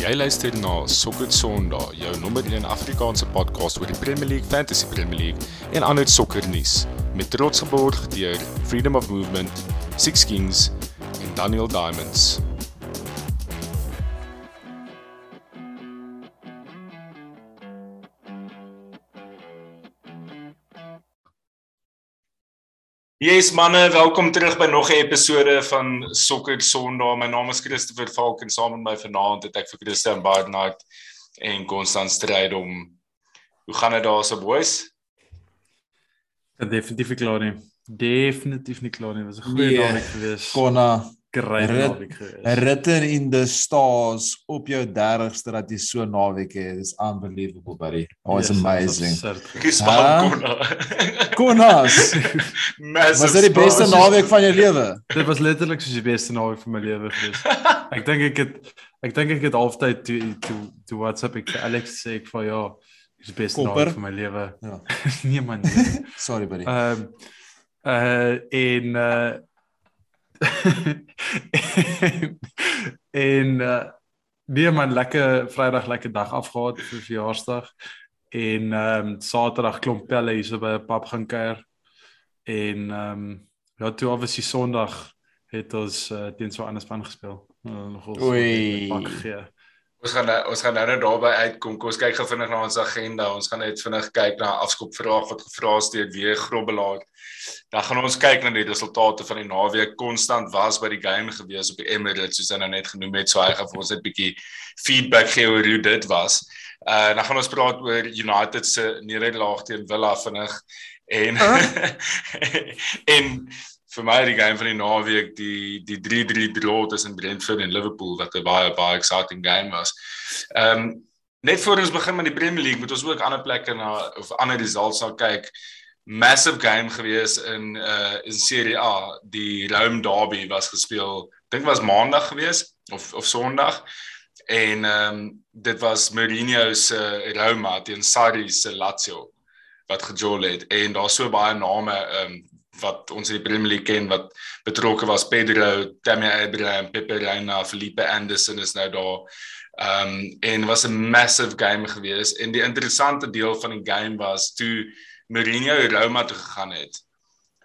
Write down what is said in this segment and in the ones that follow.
Jy luister na Sokker Sondag, jou nommer 1 Afrikaanse podcast oor die Premier League, Fantasy Premier League en ander sokkernuus met trots geborg deur Freedom of Movement, Six Kings en Daniel Diamonds. Yes manne, welkom terug by nog 'n episode van Sokker Sondag. My naam is Christopher Falk en saam met my vanaand het ek vir Christian Barnard en Constant stryd om Hoe gaan dit daar so boys? Dit definitief nie klaar nie. Definitief nie klaar nie. Was 'n goeie Nee, naweek geweest. Konna Great rit- naweek geweest. written in the stars op jou 30ste dat jy so naweek het. It's unbelievable buddy. Oh, it's Yes, amazing. Kies van Konna. Konnas. Was dit die beste naweek van jou lewe? Dit was letterlik soos die beste naweek van my lewe geweest. Ek dink ek het ek dink ek het halftyd toe toe toe WhatsApp ek vir Alex sê ek van ja, dis beste naweek van my lewe. Ja. nee man. nee. Sorry buddy. Ehm uh in uh en uh nee man lekker Vrydag lekker dag afgehad vir verjaarsdag en ehm um, Saterdag klomp pelle hier so by 'n pub gaan kuier en ehm um, ja toe obviously Sondag het ons uh, teen so 'n ander span gespeel. Uh, nog ons Oei. pak gegee. Ons gaan ons gaan nou net daarby uitkom. Kom ons kyk gou vinnig na ons agenda. Ons gaan net vinnig kyk na afskopvraag wat gevra is deur weer Grobbelaar. Dan gaan ons kyk na die resultate van die naweek. Konstant was by die game gewees op die Emirates soos hy nou net genoem het. So hy gaan vir ons net 'n bietjie feedback gee oor hoe dit was. Uh dan gaan ons praat oor United se nederlaag teen Villa vinnig en en vir my die game van die naweek die die 3-3 draw tussen Brentford en Liverpool wat 'n baie baie exciting game was. Ehm um, net voor ons begin met die Premier League moet ons ook ander plekke na of ander results na kyk. Massive game gewees in uh in Serie A. Die Rome derby was gespeel. Dink was maandag gewees of of Sondag. En ehm um, dit was Mourinho se Roma teen Sarri se Lazio wat gejol het en daar's so baie name ehm um, wat ons in die Premier League ken wat betrokke was Pedro, Tammy Abraham, Pepe Reina, Felipe Anderson is nou daar. Ehm um, en was 'n massive game gewees en die interessante deel van die game was toe Mourinho Roma toe gegaan het.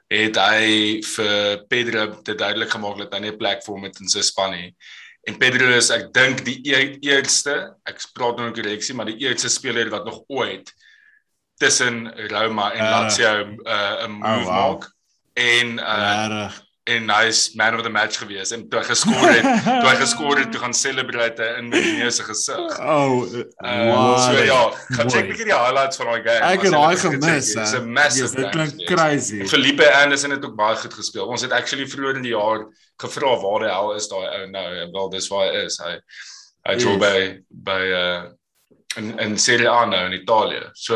Het hy vir Pedro te duidelik gemaak dat hy nie 'n plek vir hom het in sy span nie. En Pedro is ek dink die e eerste, ek praat nou in korreksie, maar die eerste speler wat nog ooit tussen Roma en Regtig? Lazio 'n uh, 'n move Oh, wow. maak en uh Regtig. en hy's man of the match gewees en toe hy geskor het, toe hy geskor het, toe gaan celebrate hy in Mourinho se gesig. Oh, Uh, wow. so ja, gaan check bietjie die highlights van daai game. Ek het daai dit gemis. hè. 'n massive Yes, Dit game klink gewees. crazy. Felipe Anderson het ook baie goed gespeel. Ons het actually vroeër in die jaar gevra waar die hel is daai ou nou en wel dis waar hy is. Hy hy Yes. by by uh in in Serie A nou in Italië. So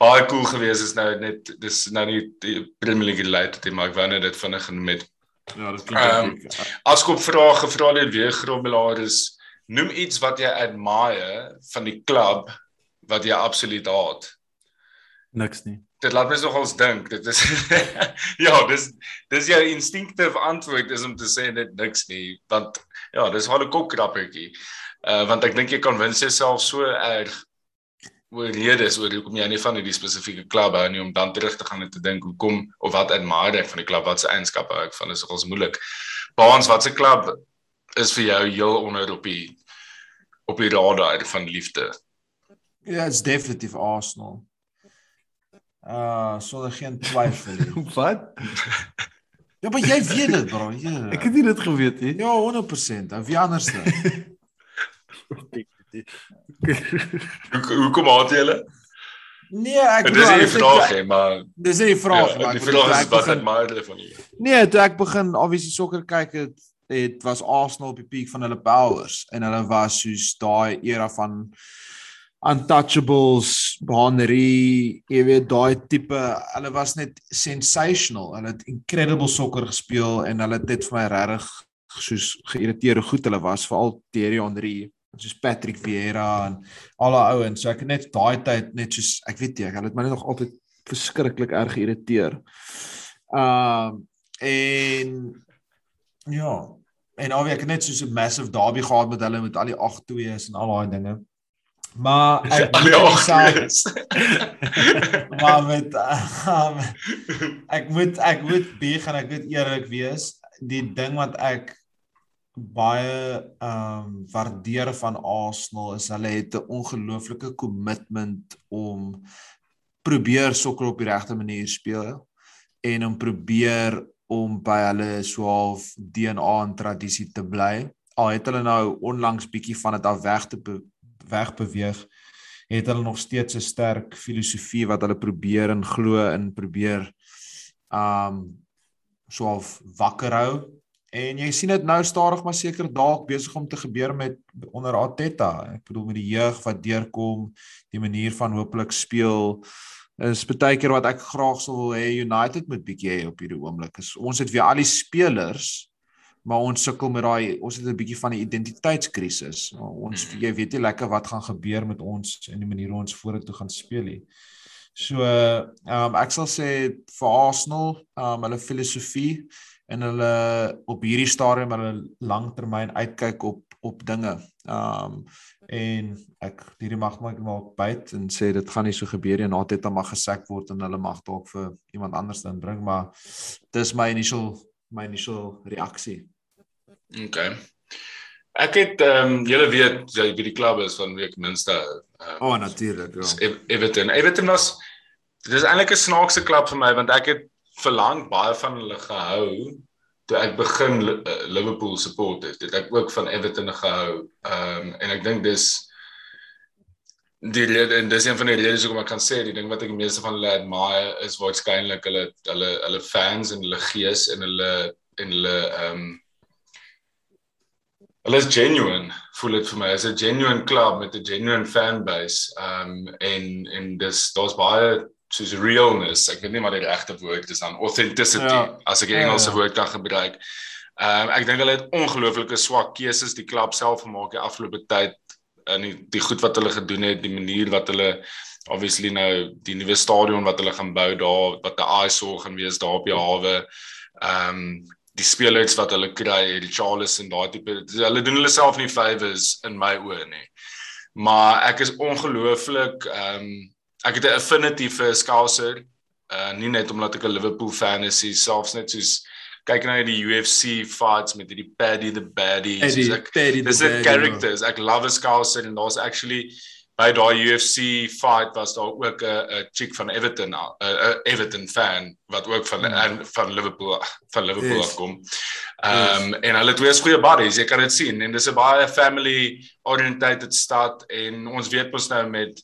baie cool gewees is nou net dis nou nie die Premier League related nie, maar ek wou net dit vinnig genoem het. Ja, dit klink Ehm, epic. Askop vrae gevra deur weer Grobbelaar is noem iets wat jy admire van die klub wat jy absoluut haat. Niks nie. Dit laat my nogals dink. Dit is ja, dis dis jou instinctive antwoord is om te sê dit niks nie, want ja, dis wel 'n kokkrappertjie. Uh want ek dink jy kan wins jouself so erg oor redes oor hoekom jy nie van hierdie spesifieke klub hou nie om dan terug te gaan en te dink hoekom of wat admire ek van die klub, wat se eienskappe hou ek van is nogals moeilik. Baans, wat se klub is vir jou heel onder op die op die radar van liefde? Ja, it's definitief Arsenal. Ah, uh, sonder geen twyfel nie. Wat? Ja, maar jy weet dit, bro. Ja. Ek het nie dit geweet nie. Ja, 100%. Of wie anderste? Hoe hoekom haat jy hulle? Nee, ek Dit is nie die dink- vraag nie, maar Dis nie die vraag nie, ja, maar die vraag is wat begin- admire hulle van jou? Nee, toe ek begin obviously sokker kyk het, het was Arsenal op die piek van hulle powers en hulle was soos daai era van untouchables, Henry, jy weet daai tipe, hulle was net sensational. Hulle het incredible sokker gespeel en hulle het net vir my regtig soos geïrriteer hoe goed hulle was, veral Thierry Henry, soos Patrick Vieira en al die ouens. So ek net daai tyd net soos ek weet ek hulle het my net nog altyd verskriklik erg geïrriteer. Um en ja, en alweer ek net so 'n massive derby gehad met hulle met al die 8-2s en al daai dinge. Maar ek moet ag sê maar met um, ek moet ek moet bieg en ek moet eerlik wees die ding wat ek baie ehm um, waardeer van Arsenal is hulle het 'n ongelooflike kommitment om probeer sokker op die regte manier speel en om probeer om by hulle so half DNA en tradisie te bly. Al het hulle nou onlangs bietjie van dit af weg te be weg beweeg, het hulle nog steeds 'n sterk filosofie wat hulle probeer en glo in probeer um so half wakker hou. En jy sien dit nou stadig maar seker dalk besig om te gebeur met onder Arteta. Ek bedoel met die jeug wat deurkom, die manier van hopelik speel is baie keer wat ek graag sou wil hê United moet bietjie hê op hierdie oomblik. Is ons het weer al die spelers, maar ons sukkel met daai ons het 'n bietjie van 'n identiteitskrisis. Ons jy weet nie lekker wat gaan gebeur met ons en die manier hoe ons vorentoe gaan speel nie. So ehm um, ek sal sê vir Arsenal, ehm um, hulle filosofie en hulle op hierdie stadium hulle langtermyn uitkyk op op dinge. Ehm um, en ek hierdie mag maar maak byt en sê dit gaan nie so gebeur nie en Arteta mag gesek word en hulle mag dalk vir iemand anders dan bring maar dis my initial my initial reaksie. Okay. Ek het ehm um, julle weet jy wie die klub is van wie ek minste O oh, natuurlik ja. Everton. Everton was dit is eintlik 'n snaakse klub vir my want ek het verlang baie van hulle gehou toe ek begin uh, Liverpool support het. Het ek ook van Everton gehou. Ehm um, en ek dink dis die en dis een van die redes hoekom ek kan sê die ding wat ek meeste van hulle admire is waarskynlik hulle hulle hulle fans en hulle gees en hulle en hulle ehm um, hulle is genuine voel dit vir my is 'n genuine club met 'n genuine fan base um en en dis daar's baie soos realness ek weet nie wat die regte woord is aan authenticity Ja. as ek 'n Ja, Engelse ja. woord kan gebruik. Um ek dink hulle het ongelooflike swak keuses die klub self gemaak die afgelope tyd en die, die goed wat hulle gedoen het, die manier wat hulle obviously nou die nuwe stadion wat hulle gaan bou daar wat 'n eyesore gaan wees daar op die hawe. Um die spelers wat hulle kry, die Charles en daai tipe hulle doen hulle self nie favors in my oë nie. Maar ek is ongelooflik um ek het 'n affinity vir Skouser. Uh nie net omdat ek 'n Liverpool fan is, selfs net soos kyk na die UFC fights met hierdie Paddy the Baddy. soos ek Paddy dis 'n characters. Ek love 'n Skouser en daar's actually by daai UFC fight was daar ook 'n 'n chick van Everton 'n 'n Everton fan wat ook van Hmm. en van Liverpool van Liverpool Yes. afkom. Ehm um, en hulle twee is goeie buddies, jy kan dit sien en dis 'n baie family oriented stad en ons weet mos nou met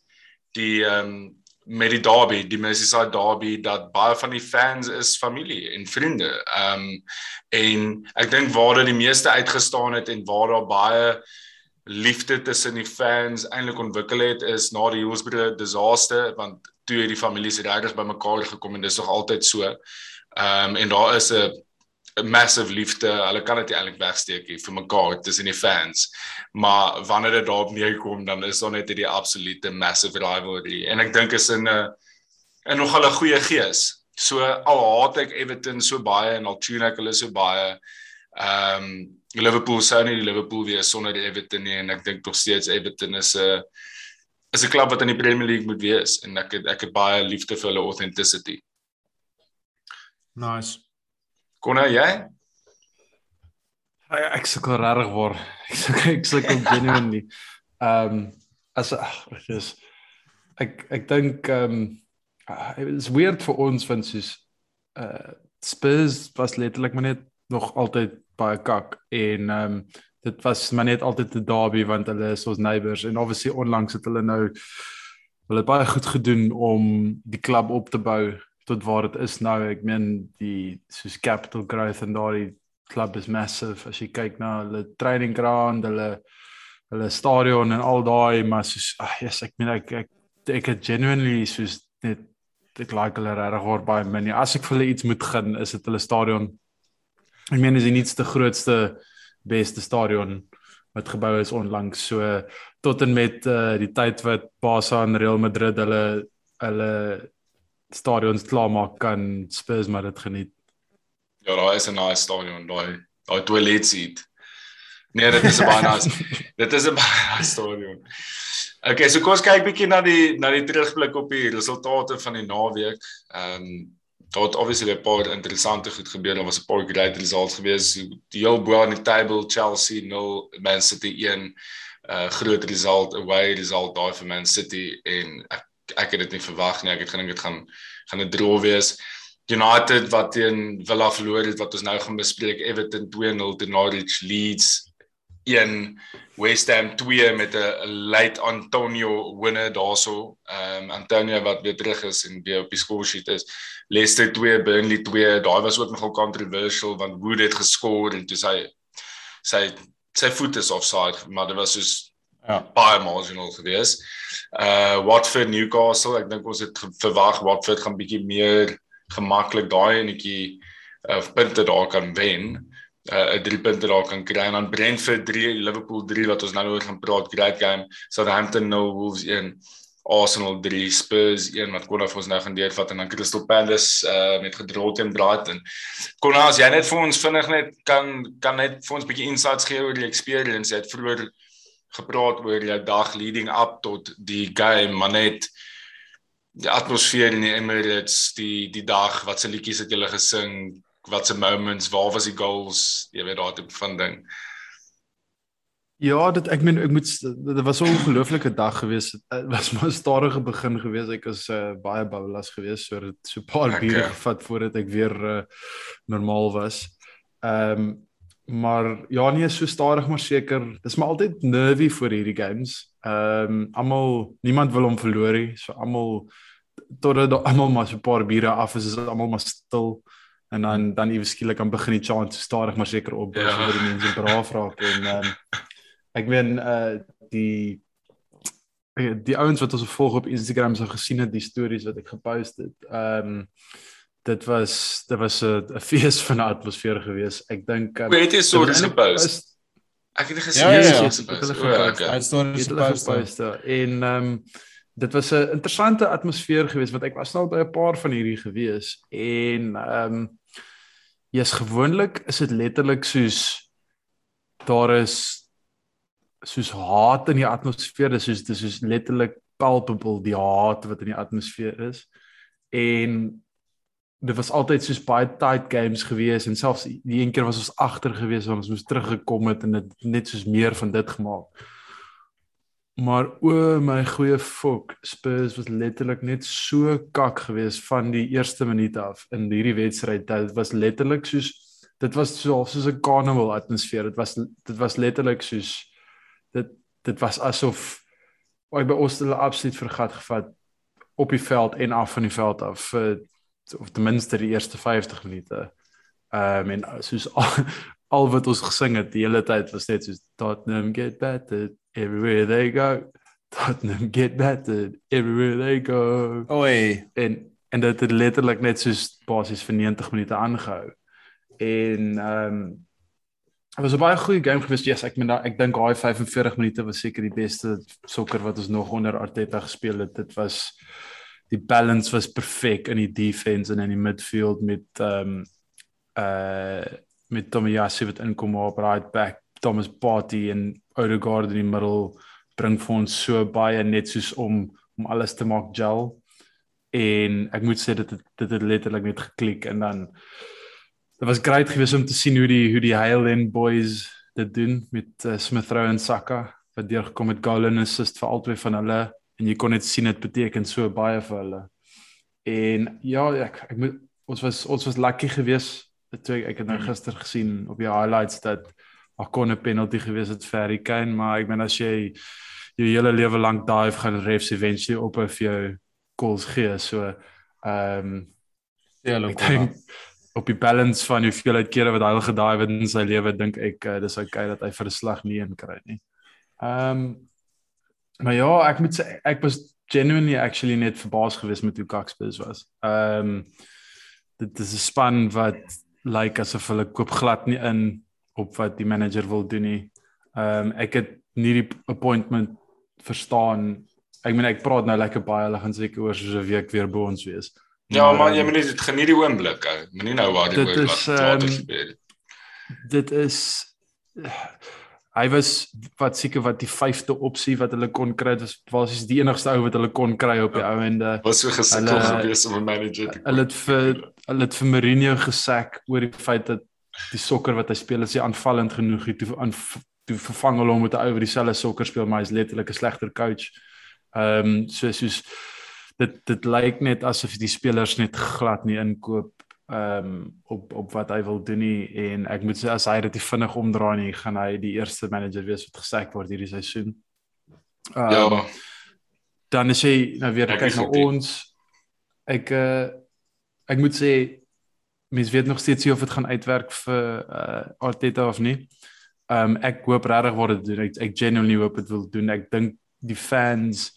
die ehm um, met die derby, die Merseyside derby dat baie van die fans is familie en vriende. Ehm um, en ek dink waar dit die meeste uitgestaan het en waar daar baie liefde tussen die fans eintlik ontwikkel het is na die Hillsborough disaster want toe het die families regtig bymekaar gekom en dis nog altyd so. Ehm um, en daar is 'n 'n massive liefde. Hulle kan dit eintlik wegsteek nie vir mekaar tussen die fans. Maar wanneer dit daarop neerkom dan is daar net hierdie absolute massive rivalry en ek dink is in 'n in nogal 'n goeie gees. So al haat ek Everton so baie en al tune ek hulle so baie. Ehm um, Liverpool sou nie die Liverpool wees sonder die Everton nie en ek dink nog steeds Everton is 'n is 'n klub wat in die Premier League moet wees en ek het, ek het baie liefde vir hulle authenticity. Nice. Konna jy? Ja, ek sukkel regtig waar. Ek sukkel ek sukkel genuine nie. Ehm um, as ag, dit is ek ek dink ehm um, it's weird vir ons want soos uh Spurs was letterlik maar net nog altyd baie kak en ehm um, dit was maar net altyd 'n derby want hulle is ons neighbours en obviously onlangs het hulle nou hulle het baie goed gedoen om die klub op te bou tot waar dit is nou. Ek meen die soos capital growth en daardie klub is massive as jy kyk na hulle training ground, hulle hulle stadion en al daai, maar soos ag yes, ek meen ek ek ek het genuinely soos net ek like hulle regtig baie min. As ek vir hulle iets moet gun, is dit hulle stadion. Ek meen is die nuutste grootste beste stadion wat gebou is onlangs so tot en met uh, die tyd wat Barca en Real Madrid hulle hulle stadions klaarmaak kan Spurs maar dit geniet. Ja, daar is 'n nice stadion, daai daai toilet seat. Nee, dit is 'n baie nice. dit is 'n baie nice stadion. Okay, so kom ons kyk bietjie na die na die terugblik op die resultate van die naweek. Ehm um, daar het obviously 'n paar interessante goed gebeur. Daar was 'n paar great results gewees. Die heel bo aan die table Chelsea 0 Man City 1 'n uh, groot result, away result daar vir Man City en ek ek het dit nie verwag nie. Ek het gedink dit gaan gaan 'n draw wees. United wat teen Villa verloor het wat ons nou gaan bespreek. Everton 2-0 te Norwich Leeds 1 West Ham 2 met 'n late Antonio winner daarso. Ehm um, Antonio wat weer terug is en weer op die scoresheet is. Leicester 2 Burnley 2. Daai was ook nogal controversial want Wood het geskor en toe sy sy sy voet is offside, maar dit was soos ja, baie marginal geweest. Uh Watford Newcastle, ek dink ons het verwag Watford gaan bietjie meer gemaklik daai enetjie uh punte daar kan wen. Uh 'n drie punte daar kan kry en dan Brentford 3, Liverpool 3 wat ons nou oor gaan praat, great game. Southampton 0 Wolves 1. Arsenal 3 Spurs 1 wat kon ons nou gaan deurvat en dan Crystal Palace uh met gedrol teen Brighton. Kon as jy net vir ons vinnig net kan kan net vir ons 'n bietjie insights gee oor die experience jy het vroeër gepraat oor jou dag leading up tot die game maar net die atmosfeer in die Emirates die die dag wat se liedjies het julle gesing wat se moments waar was die goals jy weet daar tipe van ding. Ja, dit ek meen ek moet dit was 'n ongelooflike dag gewees. Dit was maar 'n stadige begin gewees. Ek was uh, baie boulas gewees, so dit so 'n paar okay. biere gevat voordat ek weer uh, normaal was. Ehm um, maar ja, nie so stadig maar seker. Dis maar altyd nervy vir hierdie games. Ehm um, almal niemand wil hom verloor nie. So almal totdat almal maar so 'n paar biere af is, is almal maar stil en dan dan iewes skielik kan begin die chant stadig maar seker op ja. oor die mense braaf raak en um, ek meen uh die die ouens wat ons volg op Instagram sou gesien het die stories wat ek gepost het. Ehm um, dit was dit was 'n fees van 'n atmosfeer gewees. Ek dink um, weet jy so dis gepost. Ek het gesien ja, ja, ja. Hy stories gepost in ehm um, dit was 'n interessante atmosfeer gewees want ek was nou by 'n paar van hierdie gewees en ehm um, jy's gewoonlik is dit letterlik soos daar is soos haat in die atmosfeer, dis soos dis soos letterlik palpable die haat wat in die atmosfeer is. En dit was altyd soos baie tight games gewees en selfs die een keer was ons agter gewees want ons moes teruggekom het en dit net soos meer van dit gemaak. Maar o my goeie fok, Spurs was letterlik net so kak gewees van die eerste minuut af in hierdie wedstryd. Dit was letterlik soos dit was so soos 'n carnival atmosfeer. Dit was dit was letterlik soos dit dit was asof hy by ons hulle absoluut vergat gevat op die veld en af van die veld af vir of ten minste die eerste 50 minute. Ehm um, en soos al, al wat ons gesing het die hele tyd was net soos Tottenham get better everywhere they go. Tottenham get better everywhere they go. Oi. En en dit het letterlik net soos basies vir 90 minute aangehou. En ehm um, Dit was 'n baie goeie game gewees. Yes, ek meen ek dink daai 45 minute was seker die beste sokker wat ons nog onder Arteta gespeel het. Dit was die balance was perfek in die defense en in die midfield met ehm um, uh met Tomiyasu wat inkom op right back, Thomas Partey en Odegaard in die middel bring vir ons so baie net soos om om alles te maak gel. En ek moet sê dit het, dit het letterlik net geklik en dan Dit was great geweest om te sien hoe die hoe die Highland boys dit doen met uh, Smith Rowe en Saka wat deur gekom het goal en assist vir albei van hulle en jy kon net sien dit beteken so baie vir hulle. En ja, ek ek moet ons was ons was lucky geweest toe ek, ek het nou mhm. gister gesien op die highlights dat daar kon 'n penalty geweest het vir Harry Kane, maar ek meen as jy jou hele lewe lank dive gaan refs eventually op of jou goals gee, so ehm um, ja, loop. Ek denk, op die balance van hoeveelheid kere wat hy al gedaai het in sy lewe dink ek uh, dis okay dat hy vir 'n slag nie een kry nie. Ehm um, maar ja, ek moet sê ek was genuinely actually net verbaas geweest met hoe Kakspus was. Ehm um, dit is 'n span wat lyk like asof hulle koop glad nie in op wat die manager wil doen nie. Ehm um, ek het nie die appointment verstaan. Ek meen ek praat nou lekker baie, hulle gaan seker oor so 'n week weer by ons wees. Ja, maar jy moet dit geniet die oomblik. Moenie nou waar die oomblik wat gebeur. Dit is hy was wat seker wat die vyfde opsie wat hulle kon kry. Dit was basies die enigste ou wat hulle kon kry op die Ja. ou ende. Was so gesukkel gewees om 'n manager te Hulle het vir hulle het vir Mourinho gesak oor die feit dat die sokker wat hy speel is nie aanvallend genoeg nie. Toe aan toe vervang hulle hom met 'n ou wat dieselfde sokker speel, maar hy's letterlik 'n slegter coach. Ehm um, so soos dit dit lyk net asof die spelers net glad nie inkoop ehm um, op op wat hy wil doen nie en ek moet sê as hy dit nie vinnig omdraai nie, gaan hy die eerste manager wees wat gesak word hierdie seisoen. Ehm Ja, dan is hy nou weer kyk na ons. Ek uh ek moet sê mense weet nog steeds nie of dit gaan uitwerk vir uh Arteta of nie. Um ek hoop regtig word dit doen. Ek, ek genuinely hoop dit wil doen. Ek dink die fans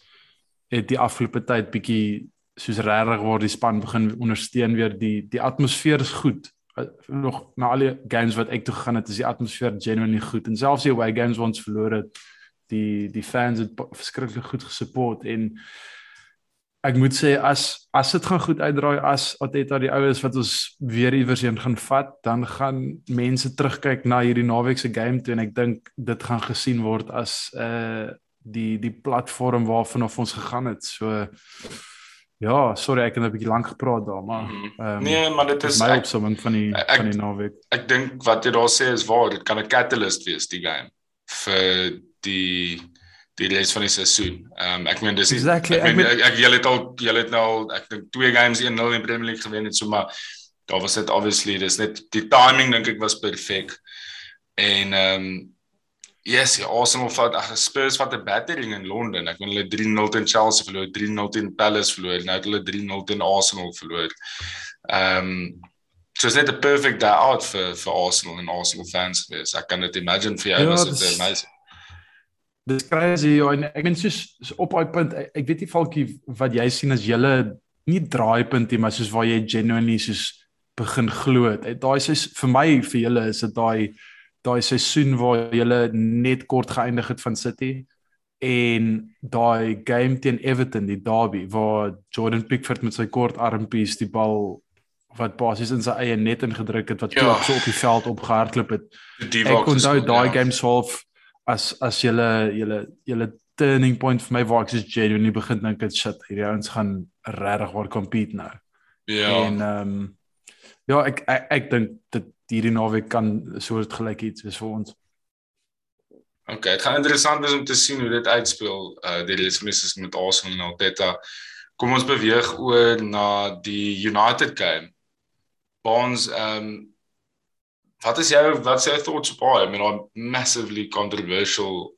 het die afgelope tyd bietjie soos regtig word die span begin ondersteun weer die die atmosfeer is goed. Uh, nog na al die games wat ek toe gegaan het, is die atmosfeer genuinely goed en selfs die away games wat ons verloor het, die die fans het verskriklik goed gesupport en ek moet sê as as dit gaan goed uitdraai as Ateta die oues wat ons weer iewers heen gaan vat, dan gaan mense terugkyk na hierdie naweek se game toe en ek dink dit gaan gesien word as uh die die platform waarvan ons gegaan het. So ja, sorry ek het 'n bietjie lank gepraat daar, maar ehm nee, maar dit is my ek, opsomming van die ek- van die naweek. ek dink wat jy daar sê is waar. Dit kan 'n catalyst wees die game vir die die res van die seisoen. Ehm um, ek meen dis Exactly, Ek meen meen- ek, ek julle het al julle het nou al ek dink twee games 1-0 in Premier League gewen het so maar daar was dit obviously dis net die timing dink ek was perfek. En ehm um, yes, ja, Arsenal vat ag Spurs vat 'n battering in Londen. Ek meen hulle 3-0 teen Chelsea verloor, 3-0 teen Palace verloor, nou het hulle 3-0 teen Arsenal verloor. Ehm um, so is net 'n perfect day out vir vir Arsenal en Arsenal fans gewees. Ek kan dit imagine vir jou Ja, was dit amazing. Dis crazy ja, en ek meen soos, soos op daai punt ek, ek weet nie Falkie wat jy sien as julle nie draaipunt nie maar soos waar jy genuinely soos begin glo het. Daai is vir my vir julle is dit daai daai seisoen waar julle net kort geëindig het van City en daai game teen Everton die derby waar Jordan Pickford met sy kort armpies die bal wat basies in sy eie net ingedruk het wat Ja. ja. so op die veld opgehardloop het. Die Ek onthou daai ja. game swaalf as as julle julle julle turning point vir my waar ek soos genuinely begin dink dit shit hierdie ouens gaan regtig waar compete nou. Ja. En ehm um, ja, ek ek, ek dink dit hierdie naweek kan soort gelyk iets wees vir ons. Okay, dit gaan interessant wees om te sien hoe dit uitspeel uh die resmissies met Arsenal en Arteta. Kom ons beweeg oor na die United game. Bonds ehm um, wat is jou wat sê thoughts op daai? I mean, daai massively controversial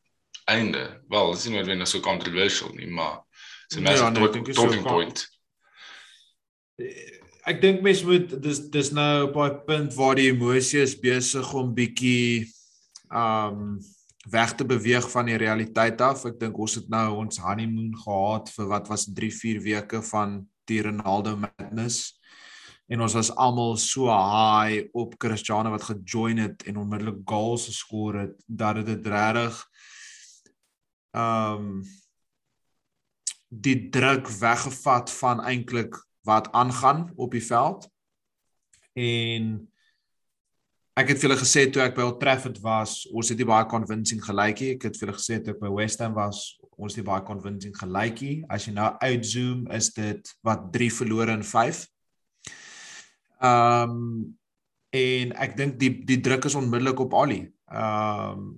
einde. Wel, dit is nie noodwendig so controversial nie, maar it's a Ja, massive nee, ek talk- so talking con- point. Ek dink mense moet dis dis nou op daai punt waar die emosie is besig om bietjie um weg te beweeg van die realiteit af. Ek dink ons het nou ons honeymoon gehad vir wat was 3, 4 weke van die Ronaldo madness. En ons was almal so high op Cristiano wat gejoin het en onmiddellik goals geskor het dat dit regtig um die druk weggevat van eintlik wat aangaan op die veld. En ek het vir julle gesê toe ek by Old Trafford was, ons het nie baie convincing gelykie. Ek het vir julle gesê toe ek by West Ham was, ons het nie baie convincing gelykie. As jy nou uitzoom, is dit wat 3 verlore en 5. Ehm um, en ek dink die die druk is onmiddellik op Ali. Ehm um,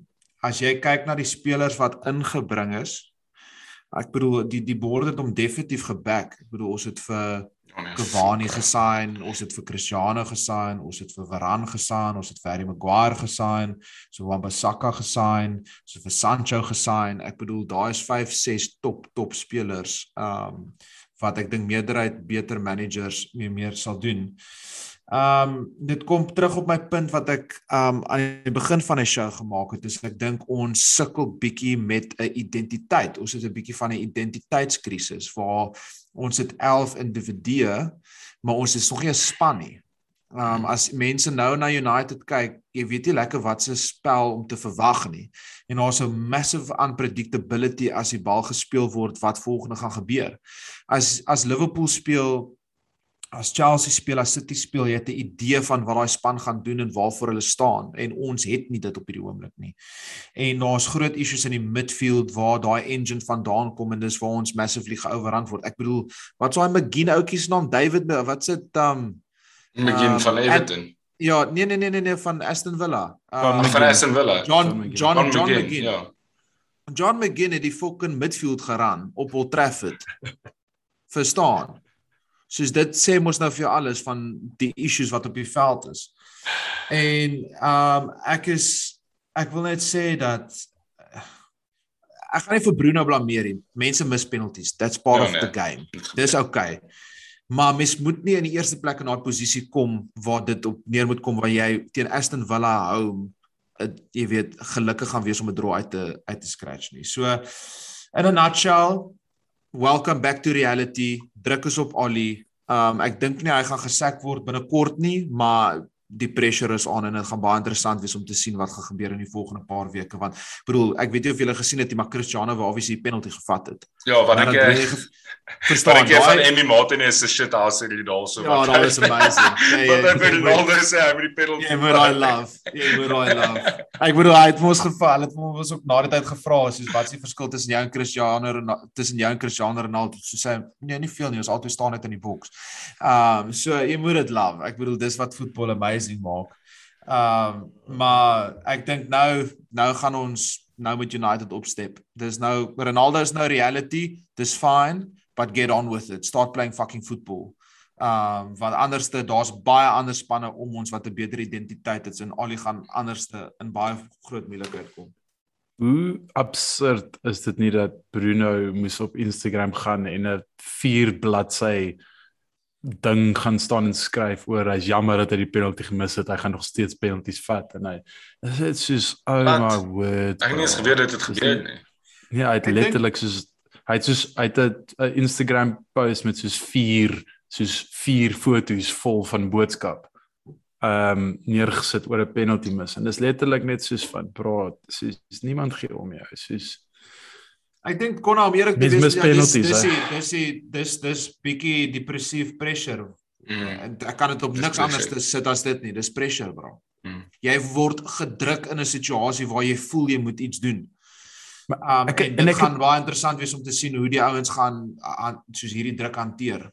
as jy kyk na die spelers wat ingebring is, ek bedoel die die bord het hom definitief geback. Ek bedoel ons het vir Ja, nee, Cavani gesign, ons het vir Cristiano gesign, ons het vir Varane gesign, ons het vir Harry Maguire gesign, so Wan-Bissaka gesign, so vir Sancho gesign. Ek bedoel daai is 5, 6 top top spelers um wat ek dink meerderheid beter managers mee meer sal doen. Um dit kom terug op my punt wat ek um aan die begin van die show gemaak het. Dis ek dink ons sukkel bietjie met 'n identiteit. Ons het 'n bietjie van 'n identiteitskrisis waar ons het 11 individue, maar ons is nog nie 'n span nie. Um as mense nou na United kyk, jy weet nie lekker wat se spel om te verwag nie. En daar's 'n massive unpredictability as die bal gespeel word wat volgende gaan gebeur. As as Liverpool speel as Chelsea speel, as City speel, jy het 'n idee van wat daai span gaan doen en waarvoor hulle staan en ons het nie dit op hierdie oomblik nie. En daar's groot issues in die midfield waar daai engine vandaan kom en dis waar ons massively geoverrun word. Ek bedoel, wat's daai McGinn ouetjie se naam? David, wat se um McGinn Um, van en- Everton. Ja, nee nee nee nee nee van Aston Villa. Van Uh, Van Aston Villa. John John McGinn. John John McGinn, McGinn. Ja. John McGinn het die fucking midfield geraan op Old Trafford. Verstaan? Soos dit sê mos nou vir jou alles van die issues wat op die veld is. En um ek is ek wil net sê dat ek gaan nie vir Bruno blameer nie. Mense mis penalties. That's part Ja, of nee. the game. Dis okay. Maar mens moet nie in die eerste plek in daai posisie kom waar dit op neer moet kom waar jy teen Aston Villa home uh, jy weet gelukkig gaan wees om 'n draw uit te uit te scratch nie. So in a nutshell, welcome back to reality. Druk is op Ollie. Um ek dink nie hy gaan gesek word binnekort nie, maar die pressure is aan en dit gaan baie interessant wees om te sien wat gaan gebeur in die volgende paar weke want ek bedoel ek weet nie of julle gesien het nie maar Cristiano wou obviously die penalty gevat het. Ja, wat Maar ek eh, verstaan ek van Emmy Martinez se shit daar sê hier daarso. Ja, dat is amazing. Ja, Wat vir jy moet- Ronaldo sê, hy die penalty. Jy moet daai love. Jy moet daai love. Ek bedoel hy het mos geval, het mos ook na die tyd gevra soos wat is die verskil tussen jou en Cristiano Ronaldo tussen jou en Cristiano Ronaldo? So sê hy, nee, nie veel nie, ons altyd staan net in die boks. Um so jy moet dit love. Ek bedoel dis wat voetbal amazing maak. Um maar ek dink nou nou gaan ons nou met United opstep. Dis nou Ronaldo is nou reality. Dis fine, but get on with it. Start playing fucking football. Um want anderste daar's baie ander spanne om ons wat 'n beter identiteit het en al die gaan anderste in baie groot moeilikheid kom. Hoe absurd is dit nie dat Bruno moes op Instagram gaan en 'n 4 bladsy ding gaan staan en skryf oor hy's jammer dat hy die penalty gemis het. Hy gaan nog steeds penalties vat en hy is dit soos oh Wat? my word. Ek het nie eens geweet dit het gebeur nie-. Ja, hy het Ek letterlik soos hy het soos hy het 'n Instagram post met soos 4 soos 4 foto's vol van boodskap ehm um, neergesit oor 'n penalty mis en dis letterlik net soos van praat soos niemand gee om jou soos Ek dink kon nou meer ek Mens mis dis dis die- dis die- dis dis bietjie depressive pressure. Mm. En Ek kan dit op Dis niks pressure. anders sit as dit nie. Dis pressure, bro. Mm. Jy word gedruk in 'n situasie waar jy voel jy moet iets doen. Maar Um, ek- en en dit ek- gaan baie interessant wees om te sien hoe die ouens gaan aan soos hierdie druk hanteer.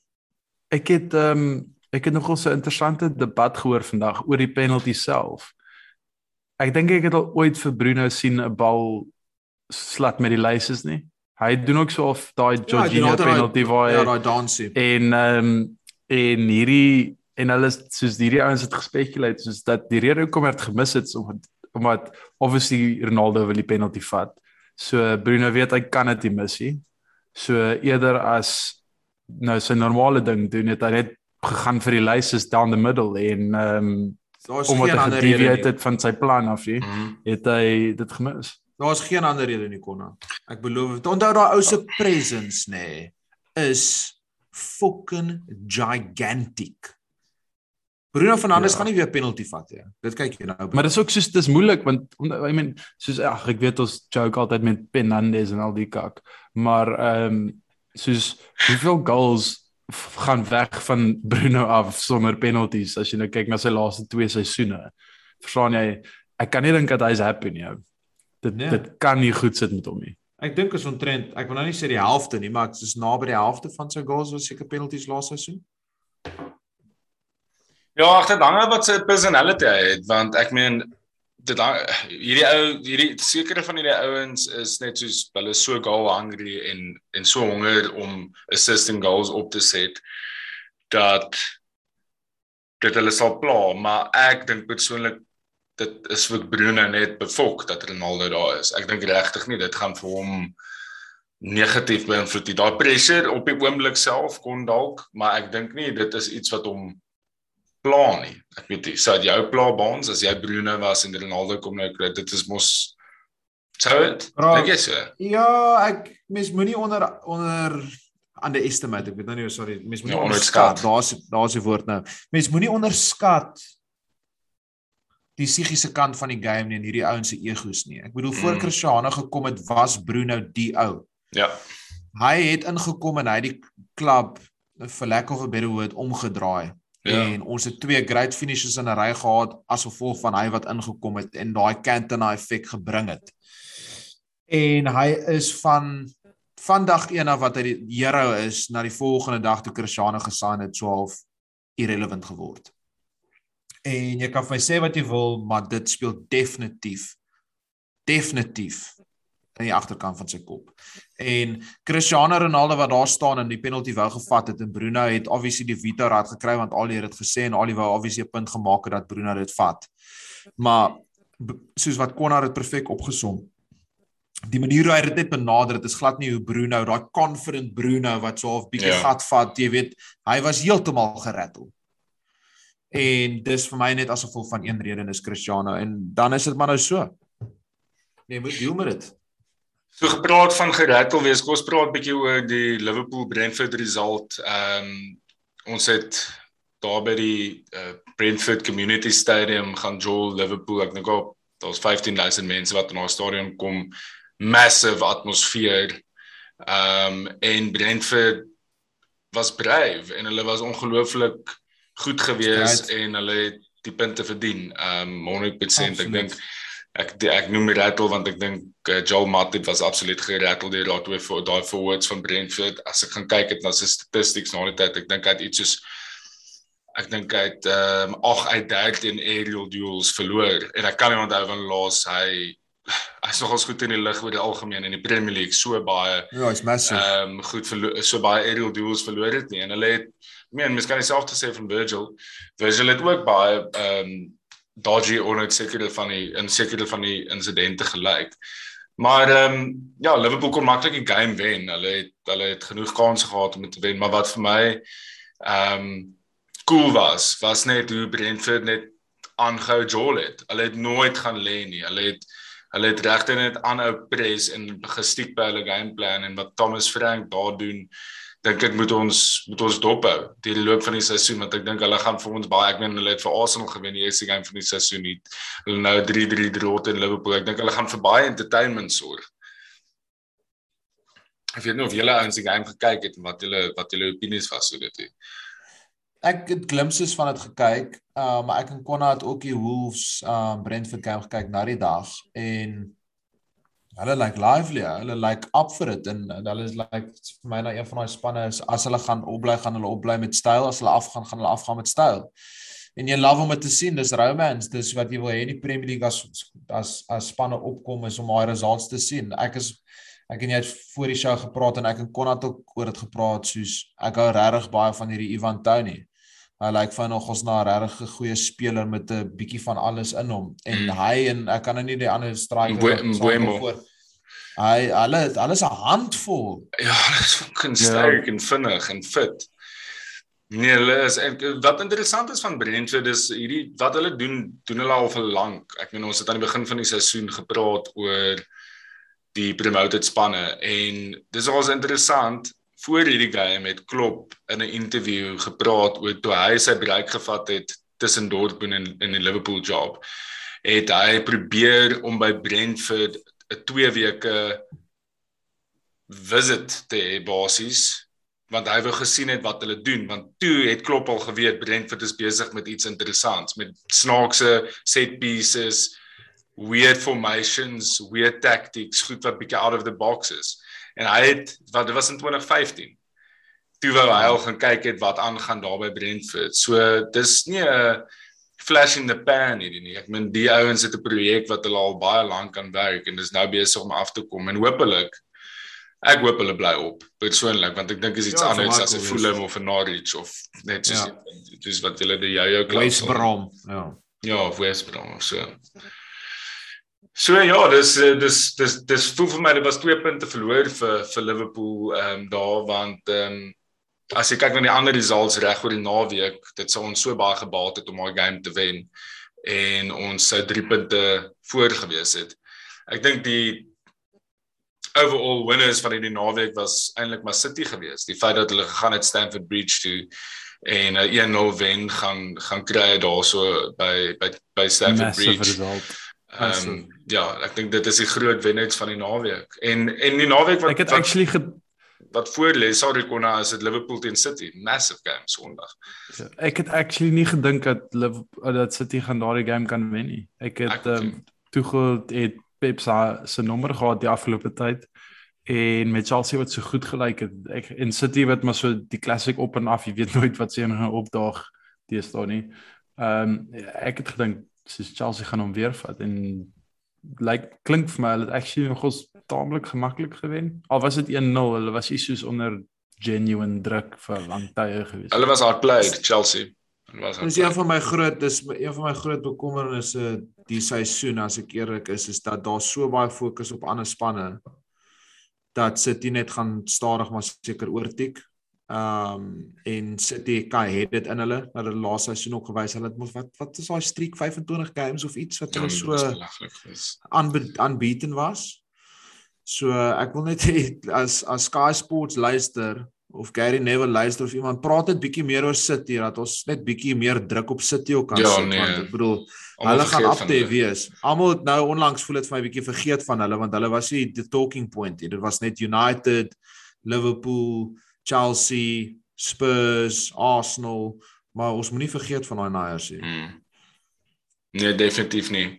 ek het ehm um, ek het nogal so 'n interessante debat gehoor vandag oor die penalty self. Ek dink ek het al ooit vir Bruno sien 'n bal slat met die lyses nie. Hy doen ook so of daai Ja, hy Jorginho daai- penalty waar hy Ja, daai dansie. En ehm um, en hierdie en hulle soos hierdie ouens het gespekuleer soos dat die rede hoekom hy dit gemis het is omdat obviously Ronaldo wil die penalty vat. So Bruno weet hy kan dit nie mis nie. So eerder as nou sy normale ding doen het hy net gegaan vir die lyses down the middle en ehm um, Daar's omdat geen hy ander rede nie. het van sy plan af nie, Mm. het hy dit gemis. Daar's geen ander rede nie, Konna. Ek beloof. Onthou daai ou se presence nê nee, is fucking gigantic. Bruno Fernandes Ja. gaan nie weer penalty vat nie. Dit kyk jy nou. Maar dis ook soos dis moeilik want I mean soos ag ek weet ons joke altyd met Fernandes en al die kak. Maar ehm um, soos hoeveel goals gaan weg van Bruno af sonder penalties as jy nou kyk na sy laaste twee seisoene. Verstaan jy? Ek kan nie dink dat hy's happy nie. ou. Dit Nee. dit kan nie goed sit met hom nie. Ek dink is ontrent. Ek wil nou nie sê die helfte nie, maar dit is naby die helfte van sy goals was seker penalties laaste seisoen. Ja, ek dit hang af wat sy personality hy het want ek meen dit hierdie ou hierdie sekere van hierdie ouens is net soos hulle so goal hungry en en so honger om assisting goals op te set dat dit hulle sal pla, maar ek dink persoonlik dit is vir Bruno net bevok dat Ronaldo daar is. Ek dink regtig nie dit gaan vir hom negatief beïnvloed nie. Daai pressure op die oomblik self kon dalk, maar ek dink nie dit is iets wat hom pla nie. Ek weet nie, sou dit jou pla Baans as jy Bruno was en Ronaldo kom nou kry, dit is mos sou dit? Bro. Dink jy so? Ja, ek mens moenie onder onder underestimate. Ek weet nou nie sorry, mens moenie Ja, onderskat. onderskat. Daar's daar's die woord nou. Mens moenie onderskat die psigiese kant van die game nie en hierdie ouens se egos nie. Ek bedoel voor Mm. Cristiano gekom het, was Bruno die ou. Ja. Hy het ingekom en hy het die klub vir lack of a better word omgedraai. Ja. En ons het twee great finishes in 'n ry gehad as gevolg van hy wat ingekom het en daai Cantona effek gebring het. En hy is van van dag 1 af wat hy die hero is na die volgende dag toe Cristiano gesign het, so half irrelevant geword. En jy kan vir my sê wat jy wil, maar dit speel definitief definitief in die agterkant van sy kop. En Cristiano Ronaldo wat daar staan en die penalty wou gevat het en Bruno het obviously die veto rad gekry want Ali het dit gesê en Ali wou obviously 'n punt gemaak het dat Bruno dit vat. Maar soos wat Connor dit perfek opgesom. Die manier hoe hy dit net benader het is glad nie hoe Bruno, daai confident Bruno wat so half bietjie Ja. gat vat, jy weet, hy was heeltemal gerattel. En dis vir my net as gevolg van een rede dis Cristiano en dan is dit maar nou so. Nee, moet deel met dit. So gepraat van gerattel wees, kom ons praat 'n bietjie oor die Liverpool Brentford result. Ehm um, ons het daar by die uh, Brentford Community Stadium gaan Joel Liverpool, ek dink op daar's 15000 mense wat na die stadion kom. Massive atmosfeer. Ehm um, en Brentford was brave en hulle was ongelooflik goed geweest Right. en hulle het die punte verdien. Ehm um, 100% ek Absoluut. dink ek ek noem rattle want ek dink uh, Joel Matip was absoluut gerattle deur daai twee voor daai forwards van Brentford as ek gaan kyk het na sy statistics na die tyd ek dink hy het iets soos ek dink hy het ehm um, 8 uit 13 aerial duels verloor en ek kan nie onthou van laas hy hy's nogals goed in die lig oor die algemeen in die Premier League so baie Ja, is massive. ehm um, goed verlo- so baie aerial duels verloor het nie en hulle het ek meen mens kan dieselfde sê van Virgil Virgil het ook baie ehm um, dodgy onsekerde van die insekerde van die insidente gelyk. Maar ehm um, ja, Liverpool kon maklik die game wen. Hulle het hulle het genoeg kansse gehad om dit te wen, maar wat vir my ehm um, cool was, was net hoe Brentford net aangehou Joel het. Hulle het nooit gaan lê nie. Hulle het hulle het regtig net aanhou press en gestiek by hulle gameplan en wat Thomas Frank daar doen dink ek moet ons moet ons dophou deur die loop van die seisoen want ek dink hulle gaan vir ons baie ek meen hulle het vir Arsenal gewen die eerste game van die seisoen nie. Hulle nou 3-3 draw teen Liverpool. Ek dink hulle gaan vir baie entertainment sorg. Ek weet nie of julle ouens die game gekyk het en wat julle wat julle opinies was oor dit. nie. Ek het glimpses van dit gekyk, uh, maar ek en Konna het ook die Wolves um Brentford game gekyk na die dag en hulle lyk like lively, hulle lyk like up for it en, hulle is like vir my nou een van daai spanne is as hulle gaan opbly, gaan hulle opbly met styl, as hulle afgaan, gaan hulle afgaan met styl. En jy love om dit te sien, dis romance, dis wat jy wil hê in die Premier League as as as spanne opkom is om daai results te sien. Ek is ek en jy het voor die show gepraat en ek en Konna het ook oor dit gepraat soos ek hou regtig baie van hierdie Ivan Toney. Hy lyk vir nog ons na 'n regtig goeie speler met 'n bietjie van alles in hom. En Mm. hy en ek kan nou nie die ander striker voor- Hy hulle hulle is 'n handvol. Ja, hulle is fucking sterk ja. en vinnig en fit. Nee, hulle is en wat interessant is van Brentford is hierdie wat hulle doen, doen hulle al vir lank. Ek meen ons het aan die begin van die seisoen gepraat oor die promoted spanne en dis al's interessant voor hierdie game het Klopp in 'n interview gepraat oor toe hy sy break gevat het tussen Dortmund en in die Liverpool job. Het hy probeer om by Brentford 'n 2 weke visit te hê basies want hy wou gesien het wat hulle doen want toe het Klopp al geweet Brentford is besig met iets interessants met snaakse set pieces weird formations weird tactics goed wat bietjie out of the box is. En hy het wat dit was in 2015 toe wou hy al gaan kyk het wat aangaan daar by Brentford. So dis nie 'n flash in the pan hierdie nie ek meen die ouens het 'n projek wat hulle al baie lank aan werk en dis nou besig om af te kom en hopelik Ek hoop hulle bly op persoonlik want ek dink is iets Ja, anders as 'n Fulham of 'n Norwich of net soos Ja. ja. dis wat hulle die jou klub West Brom. Ja. Ja, of West Brom of so. So ja, dis eh, dis dis dis voel vir my dit was twee punte verloor vir vir Liverpool ehm um, daar want ehm um, as jy kyk na die ander results reg oor die naweek, dit sou ons so baie gebaat het om daai game te wen en ons sou 3 punte voor gewees het. Ek dink die overall winners van hierdie naweek was eintlik maar City geweest. Die feit dat hulle gegaan het Stamford Bridge toe en 'n 1-0 wen gaan gaan kry daarso by by by Stamford Massive Bridge. result. Ehm um, ja, ek dink dit is die groot wenner van die naweek. En en die naweek wat Ek het wat, actually ge wat voor lê, sorry Konna, is dit Liverpool teen City, massive game Sondag. Ja, ek het actually nie gedink dat Liverpool dat City gaan daardie game kan wen nie. Ek het ehm um, Tuchel het Pep se nommer gehad die afgelope tyd en met Chelsea wat so goed gelyk het. Ek in City wat maar so die classic op en af, jy weet nooit wat se enige opdaag teestaan nie. Ehm um, ek het gedink soos Chelsea gaan hom weer vat en lyk like, klink vir my hulle het actually nogals taamlik gemaklik gewen. Al was dit 1-0, hulle was iets soos onder genuine druk vir lang tye gewees. Hulle was outplayed Chelsea. Hulle was Dis een van my groot dis een van my groot bekommernisse die seisoen as ek eerlik is is dat daar so baie fokus op ander spanne dat City net gaan stadig maar seker oortik. Um, en City kan het dit in hulle hulle laaste seisoen ook gewys hulle het mos wat wat is daai streak 25 games of iets wat hulle ja, so unbeaten was. So ek wil net as as Sky Sports luister of Gary Neville luister of iemand praat net bietjie meer oor City dat ons net bietjie meer druk op City ook kan ja, sit nee. want ek bedoel hulle gaan afte wees. Almal het nou onlangs voel dit vir my bietjie vergeet van hulle want hulle was nie the talking point nie. Dit was net United, Liverpool, Chelsea, Spurs, Arsenal, maar ons moenie vergeet van daai Niners nie. Hmm. Nee, definitief nie.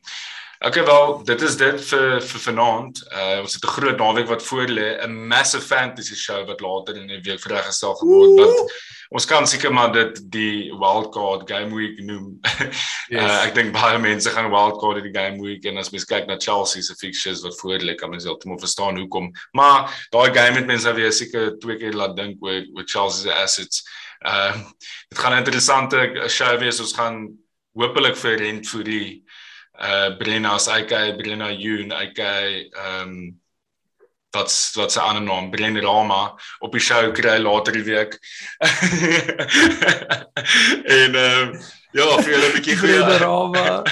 Okay wel, dit is dit vir vir vanaand. Uh ons het 'n groot naweek wat voor lê, 'n massive fantasy show wat later in die week vrygestel gaan word. Wat ons kan seker maar dit die wild card game week noem. Uh, yes. uh, ek dink baie mense gaan wild card in die game week en as mens kyk na Chelsea se fixtures wat voor lê, kan mens heeltemal verstaan hoekom. Maar daai game het mense weer seker twee keer laat dink oor oor Chelsea se assets. Uh dit gaan 'n interessante show wees. Ons gaan hopelik vir rent die uh Brenna as ek Brenna Yoon ek ehm um, wat wat se ander naam Brenna Rama op die show kry later die week. en ehm um, ja, vir julle 'n bietjie Brenna Rama.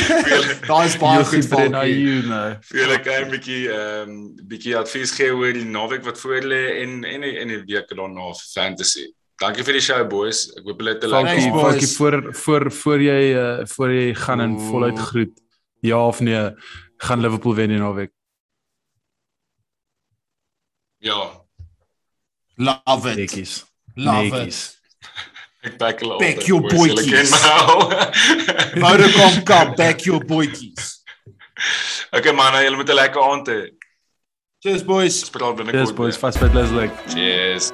Daai's baie goed vir Brenna Yoon. Vir julle kan 'n bietjie ehm um, bietjie advies gee oor die naweek wat voor lê en en en die week daarna fantasy. Dankie vir die show boys. Ek hoop julle het 'n lekker week. Dankie voor voor voor jy uh, voor jy gaan in voluit groet. Ja of nee, gaan Liverpool wen in naweek? Ja. Love it. Netjies. Love Netjies. it. Ek back hulle op. Back your boykies. Vodacom kom, back your boykies. Okay man, julle moet 'n lekker aand hê. Cheers boys. Spraak binnekort. Cheers boys, fast fight Leslie. Cheers.